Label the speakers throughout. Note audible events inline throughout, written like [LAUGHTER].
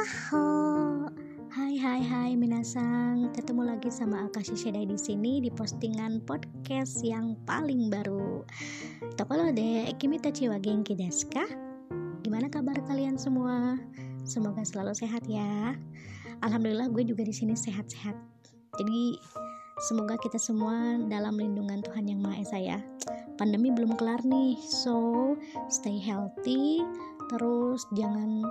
Speaker 1: Aho. Hai hai hai minasang, ketemu lagi sama Akashi Shedai di sini di postingan podcast yang paling baru. Tokolo de kimita chiwa genki desu? Gimana kabar kalian semua? Semoga selalu sehat ya. Alhamdulillah gue juga di sini sehat-sehat. Jadi semoga kita semua dalam lindungan Tuhan yang Maha Esa ya. Pandemi belum kelar nih, so stay healthy. Terus jangan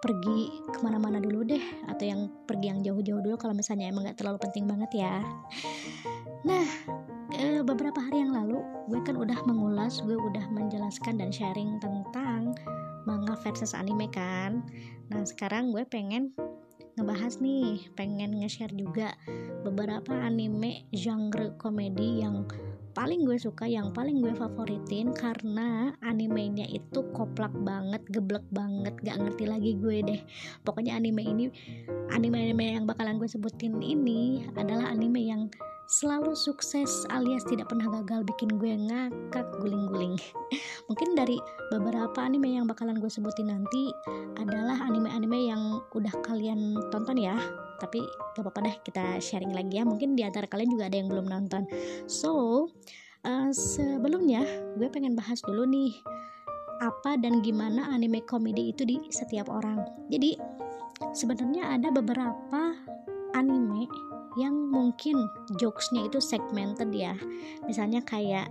Speaker 1: pergi ke mana-mana dulu deh atau yang pergi yang jauh-jauh dulu kalau misalnya emang gak terlalu penting banget ya. Nah e, beberapa hari yang lalu gue kan udah mengulas gue udah menjelaskan dan sharing tentang manga versus anime kan. Nah sekarang gue pengen ngebahas nih pengen nge-share juga beberapa anime genre komedi yang paling gue suka yang paling gue favoritin karena animenya itu koplak banget geblek banget gak ngerti lagi gue deh. Pokoknya anime ini anime-anime yang bakalan gue sebutin ini adalah anime yang selalu sukses alias tidak pernah gagal bikin gue ngakak guling-guling. [LAUGHS] Mungkin dari beberapa anime yang bakalan gue sebutin nanti adalah anime-anime yang udah kalian tonton ya. Tapi gak apa-apa deh kita sharing lagi ya. Mungkin di antara kalian juga ada yang belum nonton. So uh, sebelumnya gue pengen bahas dulu nih apa dan gimana anime komedi itu di setiap orang. Jadi sebenarnya ada beberapa anime yang mungkin jokesnya itu segmented ya. Misalnya kayak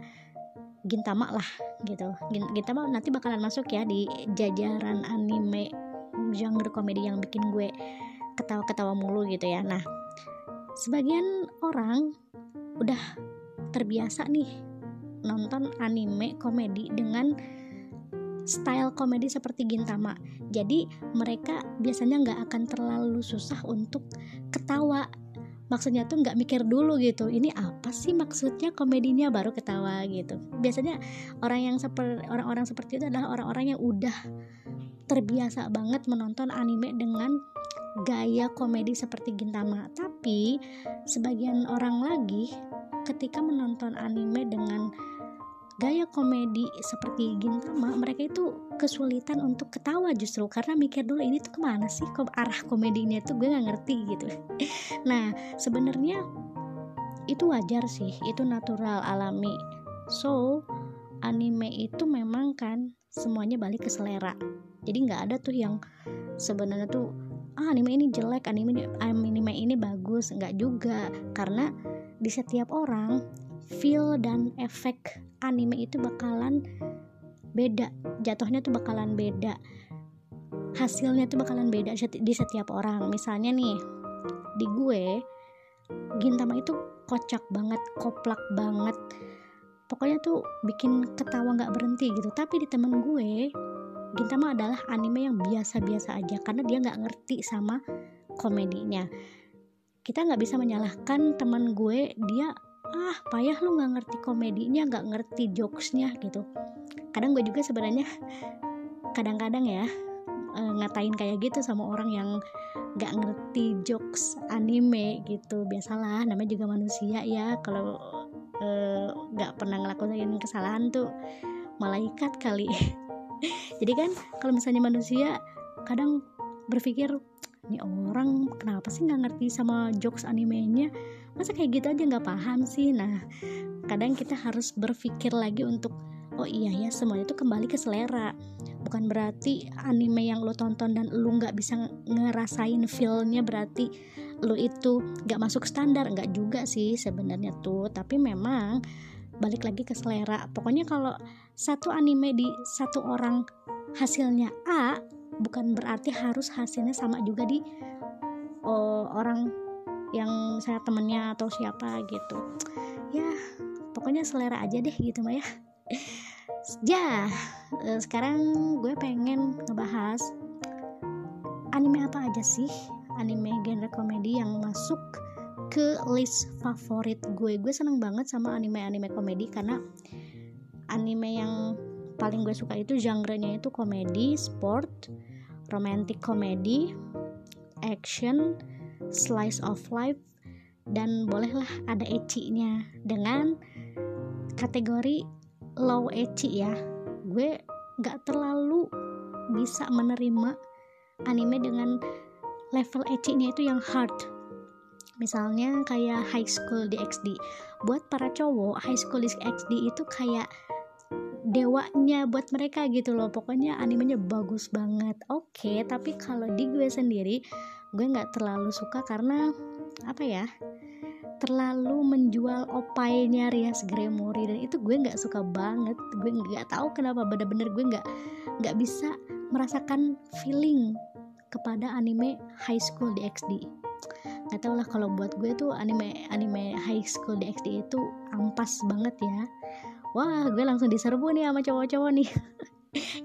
Speaker 1: Gintama lah gitu. Gintama nanti bakalan masuk ya di jajaran anime genre komedi yang bikin gue ketawa-ketawa mulu gitu ya. Nah sebagian orang udah terbiasa nih nonton anime komedi dengan style komedi seperti Gintama. Jadi mereka biasanya nggak akan terlalu susah untuk ketawa maksudnya tuh nggak mikir dulu gitu ini apa sih maksudnya komedinya baru ketawa gitu biasanya orang yang seperti orang-orang seperti itu adalah orang-orang yang udah terbiasa banget menonton anime dengan gaya komedi seperti Gintama. Tapi sebagian orang lagi ketika menonton anime dengan gaya komedi seperti Gintama, mereka itu kesulitan untuk ketawa justru karena mikir dulu ini tuh ke mana sih kok arah komedinya tuh gue nggak ngerti gitu. [LAUGHS] Nah sebenarnya itu wajar sih, itu natural alami. So anime itu memang kan semuanya balik ke selera. Jadi nggak ada tuh yang sebenarnya tuh ah anime ini jelek anime anime ini bagus nggak juga karena di setiap orang feel dan efek anime itu bakalan beda. Jatuhnya tuh bakalan beda. Hasilnya tuh bakalan beda di setiap orang. Misalnya nih di gue Gintama itu kocak banget koplak banget. Pokoknya tuh bikin ketawa nggak berhenti gitu. Tapi di temen gue Gintama adalah anime yang biasa-biasa aja. Karena dia nggak ngerti sama komedinya. Kita nggak bisa menyalahkan teman gue dia ah payah lu nggak ngerti komedinya nggak ngerti jokesnya gitu. Kadang gue juga sebenarnya kadang-kadang ya eh, ngatain kayak gitu sama orang yang nggak ngerti jokes anime gitu. Biasalah namanya juga manusia ya. Kalau eh, nggak uh, pernah ngelakuin kesalahan tuh malaikat kali. [LAUGHS] Jadi kan kalau misalnya manusia kadang berpikir ini orang kenapa sih nggak ngerti sama jokes animenya? Masa kayak gitu aja nggak paham sih? Nah kadang kita harus berpikir lagi untuk oh iya ya semuanya itu kembali ke selera. Bukan berarti anime yang lo tonton dan lo nggak bisa ngerasain feelnya berarti lo itu nggak masuk standar. Nggak juga sih sebenarnya tuh tapi memang balik lagi ke selera. Pokoknya kalau satu anime di satu orang hasilnya A bukan berarti harus hasilnya sama juga di oh, orang yang saya temennya atau siapa gitu. Ya pokoknya selera aja deh gitu Maya ya eh, sekarang gue pengen ngebahas anime apa aja sih? Anime genre komedi yang masuk ke list favorit gue. Gue seneng banget sama anime-anime komedi karena anime yang paling gue suka itu genre-nya itu komedi, sport, romantic komedi, action, slice of life dan bolehlah ada ecchi-nya dengan kategori low ecchi ya. Gue gak terlalu bisa menerima anime dengan level ecchi-nya itu yang hard misalnya kayak High School DxD buat para cowok High School DxD itu kayak dewanya buat mereka gitu loh. Pokoknya animenya bagus banget. Oke okay, tapi kalau di gue sendiri gue nggak terlalu suka karena apa ya terlalu menjual opainya Rias Gremori. Dan itu gue nggak suka banget. Gue nggak tahu kenapa bener-bener gue nggak nggak bisa merasakan feeling kepada anime High School DxD nggak tau lah kalau buat gue tuh anime anime High School DxD itu ampas banget ya wah gue langsung diserbu nih sama cowok-cowok nih.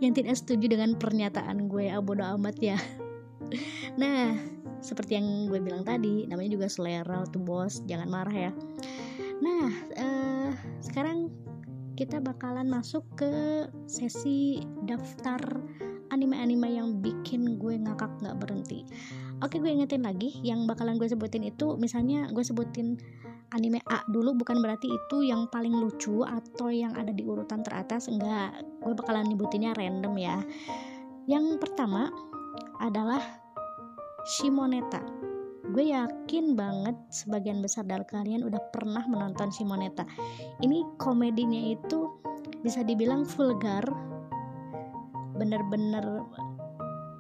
Speaker 1: Yang tidak setuju dengan pernyataan gue abodo ah, amat ya. Nah seperti yang gue bilang tadi namanya juga selera tuh bos. Jangan marah ya. Nah uh, sekarang kita bakalan masuk ke sesi daftar anime-anime yang bikin gue ngakak nggak berhenti. Oke gue ingetin lagi yang bakalan gue sebutin itu misalnya gue sebutin anime A dulu bukan berarti itu yang paling lucu atau yang ada di urutan teratas enggak. Gue bakalan nyebutinnya random ya. Yang pertama adalah Shimoneta. Gue yakin banget sebagian besar dari kalian udah pernah menonton Shimoneta. Ini komedinya itu bisa dibilang vulgar bener-bener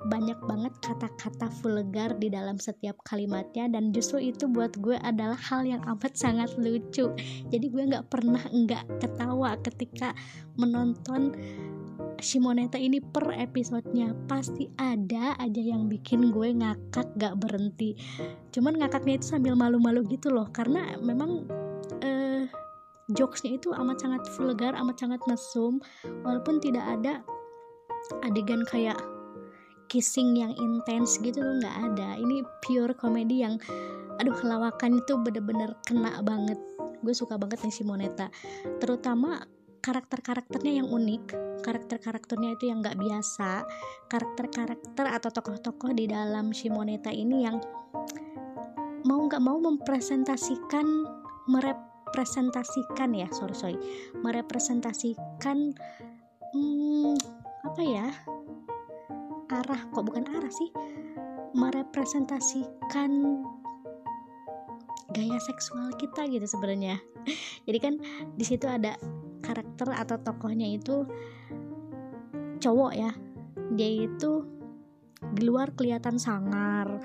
Speaker 1: banyak banget kata-kata vulgar di dalam setiap kalimatnya dan justru itu buat gue adalah hal yang amat sangat lucu. Jadi gue nggak pernah nggak ketawa ketika menonton Shimoneta ini per episodenya. Pasti ada aja yang bikin gue ngakak gak berhenti. Cuman ngakaknya itu sambil malu-malu gitu loh karena memang uh, jokesnya itu amat sangat vulgar amat sangat mesum walaupun tidak ada adegan kayak kissing yang intens gitu loh nggak ada. Ini pure komedi yang aduh lawakan itu bener-bener kena banget. Gue suka banget nih Shimoneta terutama karakter-karakternya yang unik. Karakter-karakternya itu yang nggak biasa. Karakter-karakter atau tokoh-tokoh di dalam Shimoneta ini yang mau nggak mau mempresentasikan merepresentasikan ya sorry sorry. Merepresentasikan hmm, apa ya arah kok bukan arah sih? Merepresentasikan gaya seksual kita gitu sebenarnya. [LAUGHS] Jadi kan di situ ada karakter atau tokohnya itu cowok ya. Dia itu di luar kelihatan sangar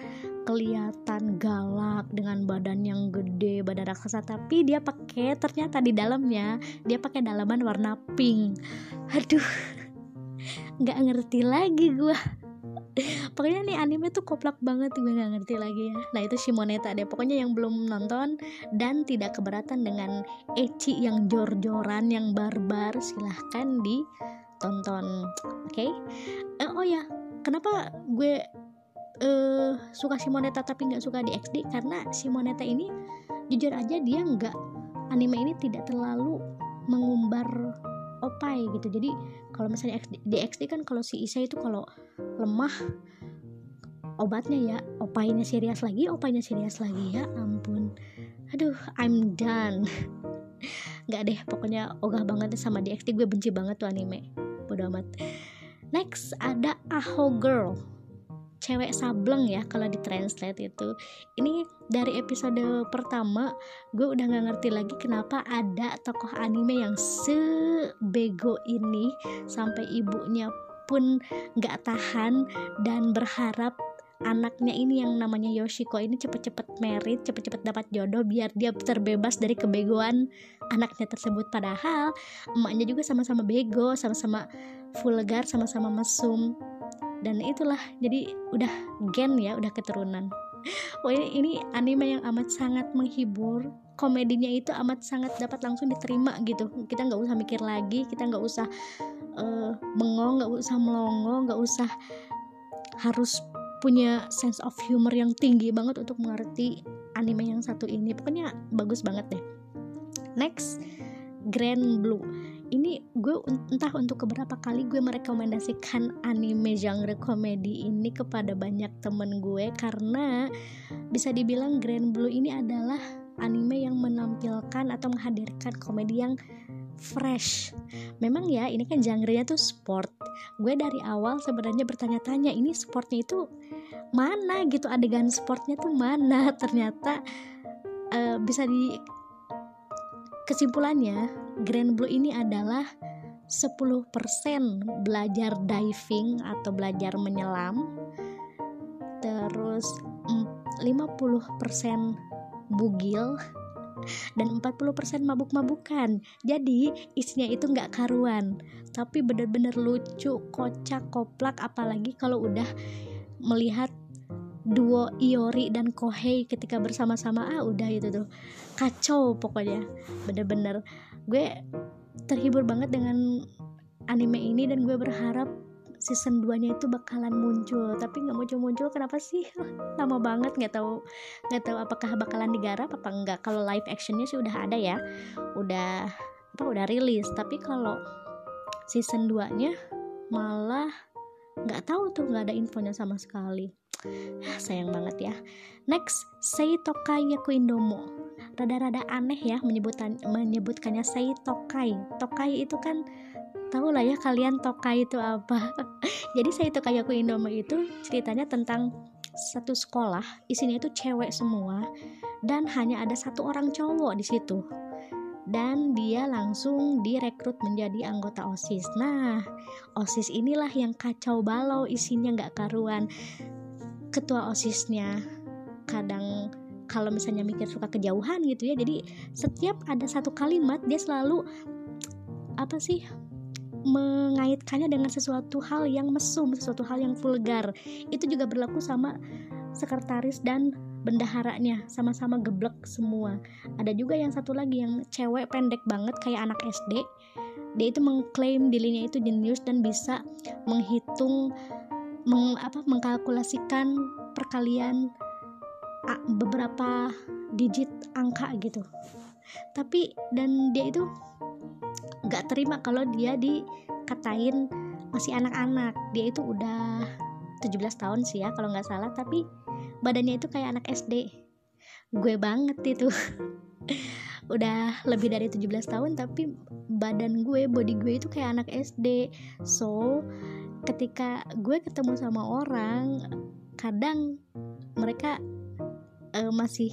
Speaker 1: kelihatan galak dengan badan yang gede badan raksasa. Tapi dia pakai ternyata di dalamnya dia pakai dalaman warna pink. Aduh nggak ngerti lagi gue pokoknya nih anime tuh koplak banget gue nggak ngerti lagi ya. Nah itu Shimoneta deh. Pokoknya yang belum nonton dan tidak keberatan dengan ecchi yang jor-joran yang barbar silahkan ditonton. Oke? Okay? eh, oh ya kenapa gue uh, suka Shimoneta tapi nggak suka di XD karena Shimoneta ini jujur aja dia nggak anime ini tidak terlalu mengumbar opai gitu. Jadi kalau misalnya di XD kan kalau si Isa itu kalau lemah obatnya ya opainya serius lagi opainya serius lagi ya ampun. Aduh I'm done. [LAUGHS] Nggak deh pokoknya ogah banget sama DXT gue benci banget tuh anime. Bodo amat. Next ada Aho Girl. Cewek sableng ya kalau di translate itu. Ini dari episode pertama gue udah nggak ngerti lagi kenapa ada tokoh anime yang sebego ini sampai ibunya pun nggak tahan dan berharap anaknya ini yang namanya Yoshiko ini cepet-cepet merit, cepet-cepet dapat jodoh biar dia terbebas dari kebegoan anaknya tersebut. Padahal emaknya juga sama-sama bego, sama-sama vulgar, sama-sama mesum. Dan itulah jadi udah gen ya, udah keturunan. Ini, ini anime yang amat sangat menghibur. Komedinya itu amat sangat dapat langsung diterima gitu. Kita nggak usah mikir lagi kita nggak usah uh, bengong nggak usah melongo nggak usah harus punya sense of humor yang tinggi banget untuk mengerti anime yang satu ini. Pokoknya bagus banget deh. Next Grand Blue ini gue entah untuk keberapa kali gue merekomendasikan anime genre komedi ini kepada banyak temen gue karena bisa dibilang Grand Blue ini adalah anime yang menampilkan atau menghadirkan komedi yang fresh. Memang ya ini kan genre-nya tuh sport. Gue dari awal sebenarnya bertanya-tanya ini sportnya itu mana gitu adegan sportnya tuh mana [LAUGHS] ternyata uh, bisa di kesimpulannya Grand Blue ini adalah 10% belajar diving atau belajar menyelam terus 50% bugil dan 40% mabuk-mabukan. Jadi isinya itu nggak karuan tapi bener-bener lucu kocak koplak apalagi kalau udah melihat duo Iori dan Kohei ketika bersama-sama ah udah itu tuh. Kacau pokoknya bener-bener. Gue terhibur banget dengan anime ini dan gue berharap season 2 nya itu bakalan muncul. Tapi nggak muncul-muncul kenapa sih? [LAUGHS] Lama banget nggak tahu nggak tahu apakah bakalan digarap apa enggak kalau live actionnya sih udah ada ya. Udah apa udah rilis. Tapi kalau season 2 nya malah nggak tahu tuh nggak ada infonya sama sekali sayang banget ya. Next Sei Tokai Yakuindomo rada-rada aneh ya menyebutkan menyebutkannya Sei Tokai itu kan tahu lah ya kalian Tokai itu apa. [LAUGHS] Jadi Sei Tokai Yakuindomo itu ceritanya tentang satu sekolah isinya itu cewek semua dan hanya ada satu orang cowok di situ. Dan dia langsung direkrut menjadi anggota OSIS. Nah, OSIS inilah yang kacau balau isinya nggak karuan ketua osisnya. Kadang kalau misalnya mikir suka kejauhan gitu ya jadi setiap ada satu kalimat dia selalu apa sih mengaitkannya dengan sesuatu hal yang mesum sesuatu hal yang vulgar. Itu juga berlaku sama sekretaris dan bendaharanya sama-sama geblek semua. Ada juga yang satu lagi yang cewek pendek banget kayak anak SD dia itu mengklaim dirinya itu jenius dan bisa menghitung meng, apa, mengkalkulasikan perkalian beberapa digit angka gitu. Tapi dan dia itu nggak terima kalau dia dikatain masih anak-anak. Dia itu udah 17 tahun sih ya kalau nggak salah. Tapi badannya itu kayak anak SD gue banget itu. [LAUGHS] Udah lebih dari 17 tahun tapi badan gue body gue itu kayak anak SD so ketika gue ketemu sama orang kadang mereka uh, masih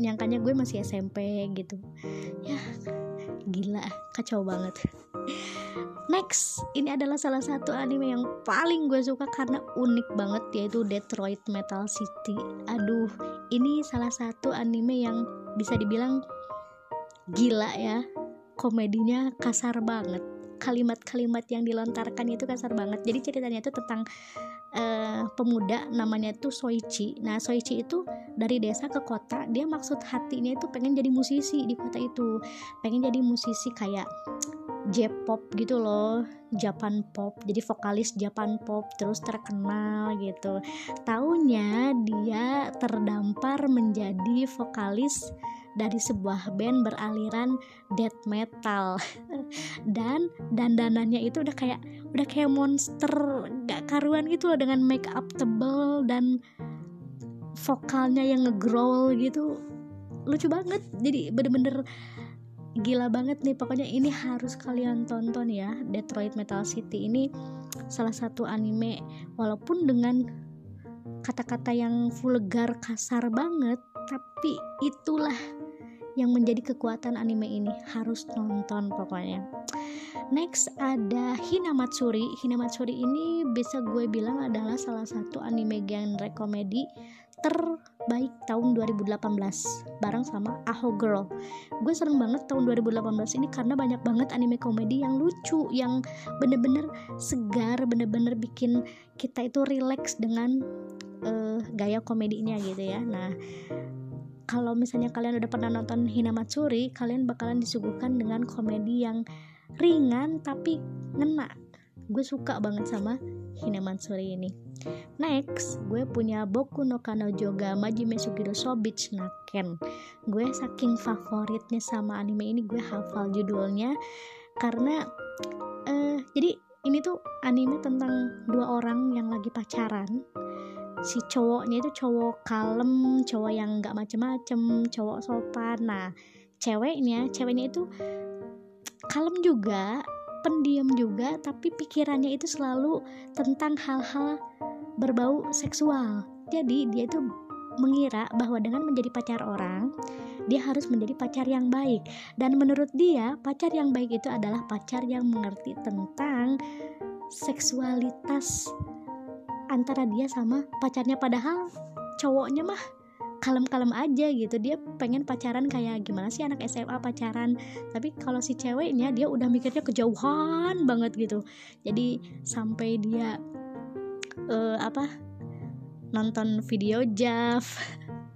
Speaker 1: nyangkanya gue masih SMP gitu. Ya gila kacau banget. Next ini adalah salah satu anime yang paling gue suka karena unik banget yaitu Detroit Metal City. Aduh ini salah satu anime yang bisa dibilang gila ya. Komedinya kasar banget kalimat-kalimat yang dilontarkan itu kasar banget. Jadi ceritanya itu tentang uh, pemuda namanya itu Soichi. Nah Soichi itu dari desa ke kota. Dia maksud hatinya itu pengen jadi musisi di kota itu. Pengen jadi musisi kayak J-pop gitu loh Japan pop. Jadi vokalis Japan pop terus terkenal gitu. Tahunya dia terdampar menjadi vokalis dari sebuah band beraliran death metal. [LAUGHS] Dan dandanannya itu udah kayak udah kayak monster gak karuan gitu loh dengan make up tebel dan vokalnya yang ngegrowl gitu. Lucu banget. Jadi bener-bener gila banget nih. Pokoknya ini harus kalian tonton ya. Detroit Metal City ini salah satu anime. Walaupun dengan kata-kata yang vulgar kasar banget tapi itulah yang menjadi kekuatan anime ini harus nonton pokoknya. Next ada Hinamatsuri. Hinamatsuri ini bisa gue bilang adalah salah satu anime genre komedi terbaik tahun 2018 bareng sama Aho Girl. Gue seneng banget tahun 2018 ini karena banyak banget anime komedi yang lucu yang bener-bener segar bener-bener bikin kita itu relax dengan uh, gaya komedinya gitu ya. Nah kalau misalnya kalian udah pernah nonton Hinamatsuri kalian bakalan disuguhkan dengan komedi yang ringan tapi ngena. Gue suka banget sama Hinamatsuri ini. Next gue punya Boku no Kano Joga Majime Sugiro Sobich Naken. Gue saking favoritnya sama anime ini gue hafal judulnya karena uh, jadi ini tuh anime tentang dua orang yang lagi pacaran si cowoknya itu cowok kalem cowok yang nggak macem-macem cowok sopan. Nah ceweknya ceweknya itu kalem juga pendiam juga tapi pikirannya itu selalu tentang hal-hal berbau seksual. Jadi dia itu mengira bahwa dengan menjadi pacar orang dia harus menjadi pacar yang baik. Dan menurut dia pacar yang baik itu adalah pacar yang mengerti tentang seksualitas antara dia sama pacarnya. Padahal cowoknya mah kalem-kalem aja gitu. Dia pengen pacaran kayak gimana sih anak SMA pacaran. Tapi kalau si ceweknya dia udah mikirnya kejauhan banget gitu. Jadi sampai dia uh, apa nonton video Jav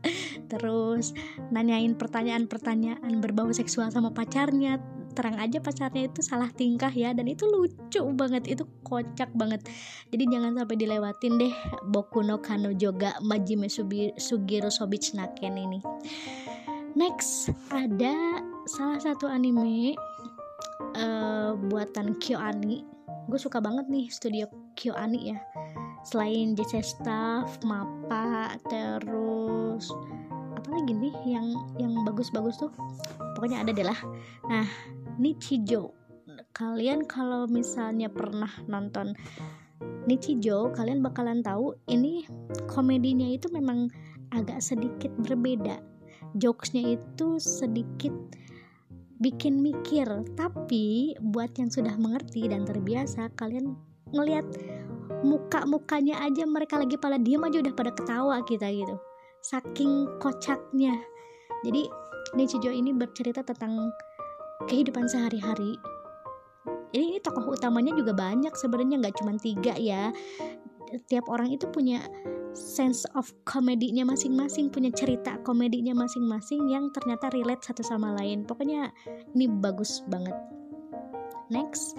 Speaker 1: [LAUGHS] terus nanyain pertanyaan-pertanyaan berbau seksual sama pacarnya terang aja pacarnya itu salah tingkah ya dan itu lucu banget itu kocak banget. Jadi jangan sampai dilewatin deh Boku no Kano Joga Majime Sugiro Sobich Naken ini. Next ada salah satu anime uh, buatan KyoAni. Gue suka banget nih studio KyoAni ya. Selain JC Staff, Mappa, terus apa lagi nih yang yang bagus-bagus tuh? Pokoknya ada deh lah. Nah Nichijo kalian kalau misalnya pernah nonton Nichijo kalian bakalan tahu ini komedinya itu memang agak sedikit berbeda. Jokesnya itu sedikit bikin mikir tapi buat yang sudah mengerti dan terbiasa kalian ngelihat muka-mukanya aja mereka lagi pada diem aja udah pada ketawa kita gitu. Saking kocaknya. Jadi Nichijo ini bercerita tentang kehidupan sehari-hari. Ini, ini tokoh utamanya juga banyak sebenarnya nggak cuma tiga ya. Tiap orang itu punya sense of komedinya masing-masing punya cerita komedinya masing-masing yang ternyata relate satu sama lain. Pokoknya ini bagus banget. Next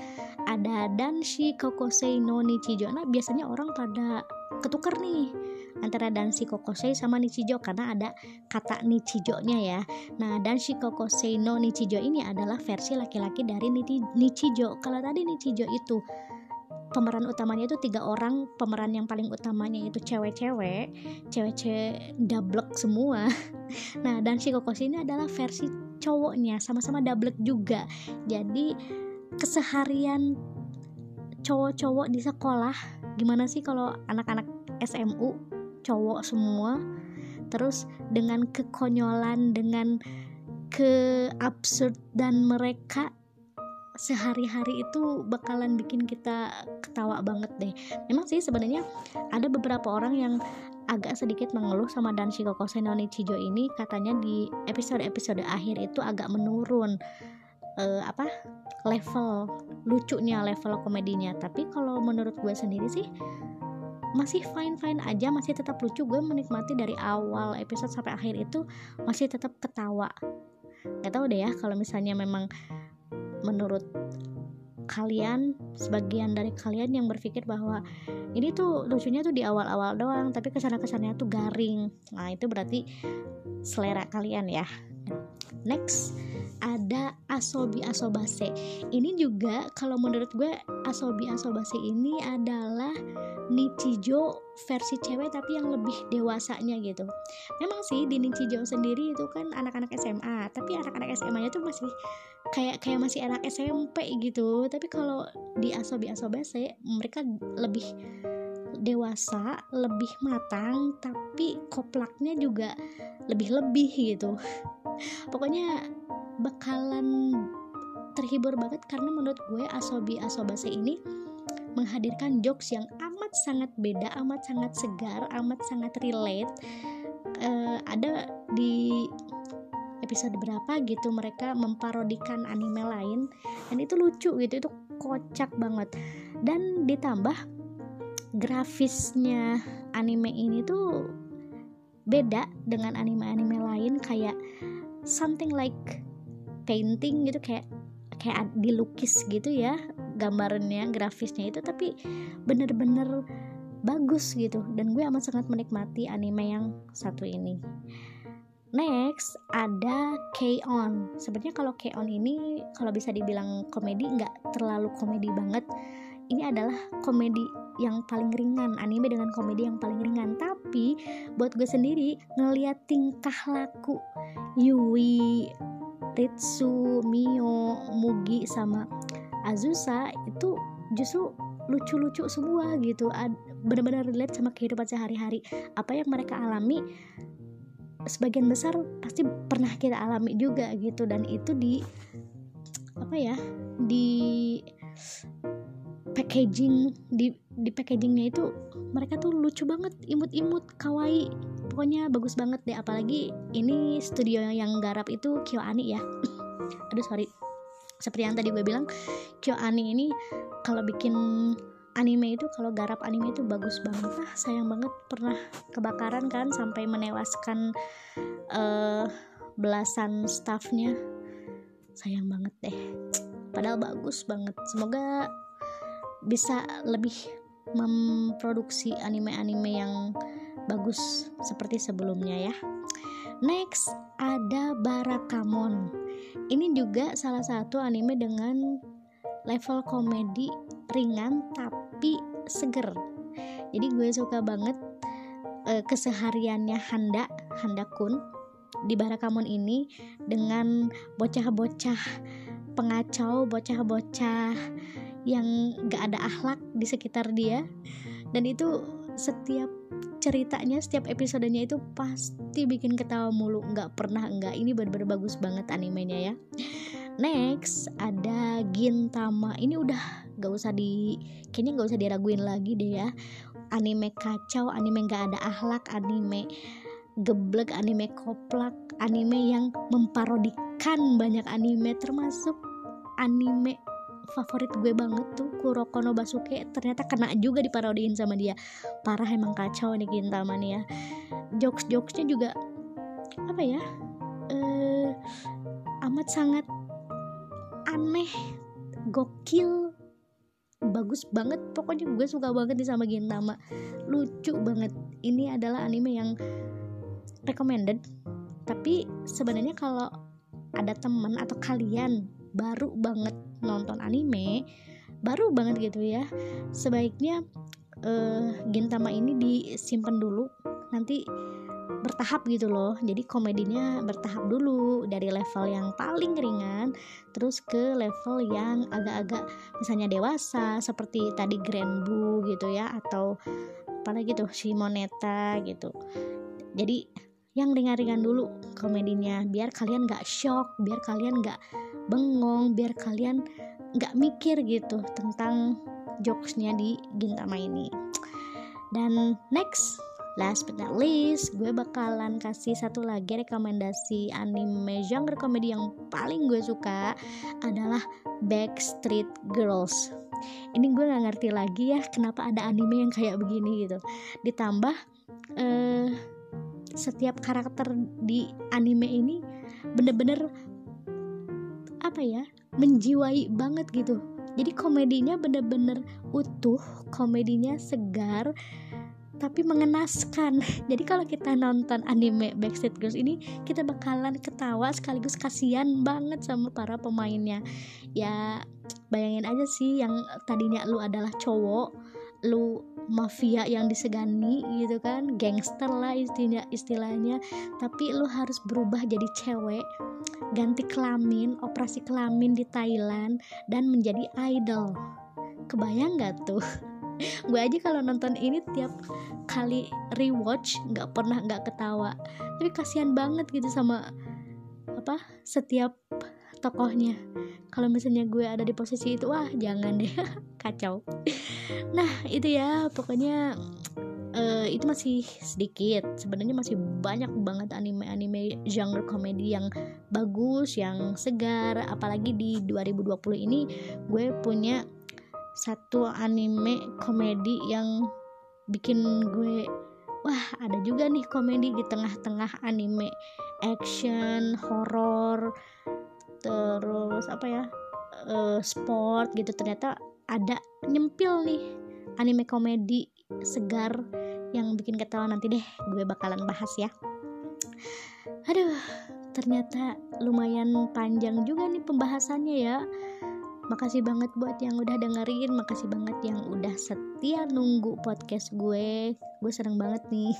Speaker 1: ada Danshi Kokosei no Nichijo. Nah biasanya orang pada ketukar nih antara Danshi Kokosei sama Nichijo karena ada kata Nichijo-nya ya. Nah, Danshi Kokosei no Nichijo ini adalah versi laki-laki dari Nichijo. Kalau tadi Nichijo itu pemeran utamanya itu tiga orang pemeran yang paling utamanya itu cewek-cewek cewek-cewek double semua [LAUGHS] nah dan Shikokoshi ini adalah versi cowoknya sama-sama double juga jadi keseharian cowok-cowok di sekolah gimana sih kalau anak-anak SMU cowok semua. Terus dengan kekonyolan dengan keabsurd dan mereka sehari-hari itu bakalan bikin kita ketawa banget deh. Memang sih sebenarnya ada beberapa orang yang agak sedikit mengeluh sama dan Shikoko Senoni Chijo ini. Katanya di episode-episode akhir itu agak menurun uh, apa level lucunya level komedinya. Tapi kalau menurut gue sendiri sih masih fine fine aja masih tetap lucu. Gue menikmati dari awal episode sampai akhir itu masih tetap ketawa. Nggak tahu deh ya kalau misalnya memang menurut kalian sebagian dari kalian yang berpikir bahwa ini tuh lucunya tuh di awal-awal doang tapi ke sana kesannya tuh garing. Nah itu berarti selera kalian ya. Next ada asobi asobase. Ini juga kalau menurut gue asobi asobase ini adalah Nichijo versi cewek tapi yang lebih dewasanya gitu memang sih di Nichijo sendiri itu kan anak-anak SMA tapi anak-anak SMA nya tuh masih kayak kayak masih anak SMP gitu tapi kalau di asobi asobase mereka lebih dewasa, lebih matang, tapi koplaknya juga lebih-lebih gitu. [LAUGHS] Pokoknya bakalan terhibur banget karena menurut gue Asobi Asobase ini menghadirkan jokes yang amat sangat beda, amat sangat segar, amat sangat relate. Uh, ada di episode berapa gitu mereka memparodikan anime lain dan itu lucu gitu itu kocak banget dan ditambah grafisnya anime ini tuh beda dengan anime-anime lain kayak something like painting gitu kayak kayak dilukis gitu ya gambarnya grafisnya itu tapi bener-bener bagus gitu. Dan gue amat sangat menikmati anime yang satu ini. Next ada K-On. Sebenarnya kalau K-On ini kalau bisa dibilang komedi nggak terlalu komedi banget. Ini adalah komedi yang paling ringan anime dengan komedi yang paling ringan. Tapi buat gue sendiri ngeliat tingkah laku Yui Ritsu, Mio, Mugi sama Azusa itu justru lucu-lucu semua gitu. Benar-benar relate sama kehidupan sehari-hari. Apa yang mereka alami sebagian besar pasti pernah kita alami juga gitu. Dan itu di apa ya di packaging di di packagingnya itu mereka tuh lucu banget imut-imut kawaii. Pokoknya bagus banget deh. Apalagi ini studio yang garap itu KyoAni ya. [COUGHS] Aduh sorry seperti yang tadi gue bilang KyoAni ini kalau bikin anime itu kalau garap anime itu bagus banget. Ah sayang banget pernah kebakaran kan sampai menewaskan uh, belasan staffnya. Sayang banget deh. Padahal bagus banget. Semoga bisa lebih memproduksi anime-anime yang bagus seperti sebelumnya ya next ada Barakamon. Ini juga salah satu anime dengan level komedi ringan tapi seger. Jadi gue suka banget uh, kesehariannya Handa Handa Kun di Barakamon ini dengan bocah-bocah pengacau bocah-bocah yang gak ada akhlak di sekitar dia. Dan itu setiap ceritanya setiap episodenya itu pasti bikin ketawa mulu. Nggak pernah enggak ini bener-bener bagus banget animenya ya. Next ada Gintama. Ini udah gak usah di kayaknya gak usah diraguin lagi deh ya. Anime kacau anime gak ada akhlak anime geblek anime koplak anime yang memparodikan banyak anime termasuk anime favorit gue banget tuh Kuroko no Basuke. Ternyata kena juga diparodiin sama dia. Parah emang kacau nih Gintama nih ya. Jokes-jokesnya juga apa ya eh amat sangat aneh gokil bagus banget. Pokoknya gue suka banget nih sama Gintama lucu banget. Ini adalah anime yang recommended. Tapi sebenarnya kalau ada temen atau kalian baru banget nonton anime baru banget gitu ya. Sebaiknya uh, Gintama ini disimpan dulu nanti bertahap gitu loh. Jadi komedinya bertahap dulu dari level yang paling ringan terus ke level yang agak-agak misalnya dewasa seperti tadi Grand Blue gitu ya atau apalagi tuh Shimoneta gitu. Jadi yang ringan-ringan dulu komedinya biar kalian gak shock biar kalian gak bengong biar kalian gak mikir gitu tentang jokesnya di Gintama ini. Dan next last but not least gue bakalan kasih satu lagi rekomendasi anime genre komedi yang paling gue suka adalah Backstreet Girls. Ini gue gak ngerti lagi ya kenapa ada anime yang kayak begini gitu. Ditambah uh, setiap karakter di anime ini bener-bener apa ya menjiwai banget gitu. Jadi komedinya bener-bener utuh komedinya segar tapi mengenaskan. [LAUGHS] Jadi kalau kita nonton anime Backstreet Girls ini kita bakalan ketawa sekaligus kasihan banget sama para pemainnya. Ya bayangin aja sih yang tadinya lu adalah cowok lu mafia yang disegani gitu kan gangster lah istilah istilahnya. Tapi lu harus berubah jadi cewek ganti kelamin operasi kelamin di Thailand dan menjadi idol. Kebayang gak tuh? [LAUGHS] Gue aja kalau nonton ini tiap kali rewatch nggak pernah nggak ketawa. Tapi kasihan banget gitu sama apa setiap tokohnya. Kalau misalnya gue ada di posisi itu wah jangan deh. [LAUGHS] Kacau. Nah itu ya pokoknya uh, itu masih sedikit. Sebenarnya masih banyak banget anime-anime genre komedi yang bagus yang segar. Apalagi di 2020 ini gue punya satu anime komedi yang bikin gue wah ada juga nih komedi di tengah-tengah anime action horror terus apa ya uh, sport gitu ternyata ada nyempil nih anime komedi segar yang bikin ketawa nanti deh gue bakalan bahas ya aduh ternyata lumayan panjang juga nih pembahasannya ya Makasih banget buat yang udah dengerin, makasih banget yang udah setia nunggu podcast gue. Gue seneng banget nih.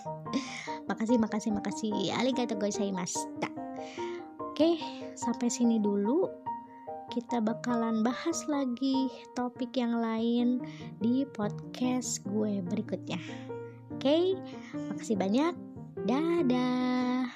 Speaker 1: [LAUGHS] makasih, makasih, makasih. Arigatou gozaimashita. Oke, sampai sini dulu. kita bakalan bahas lagi topik yang lain di podcast gue berikutnya. Oke, makasih banyak. Dadah.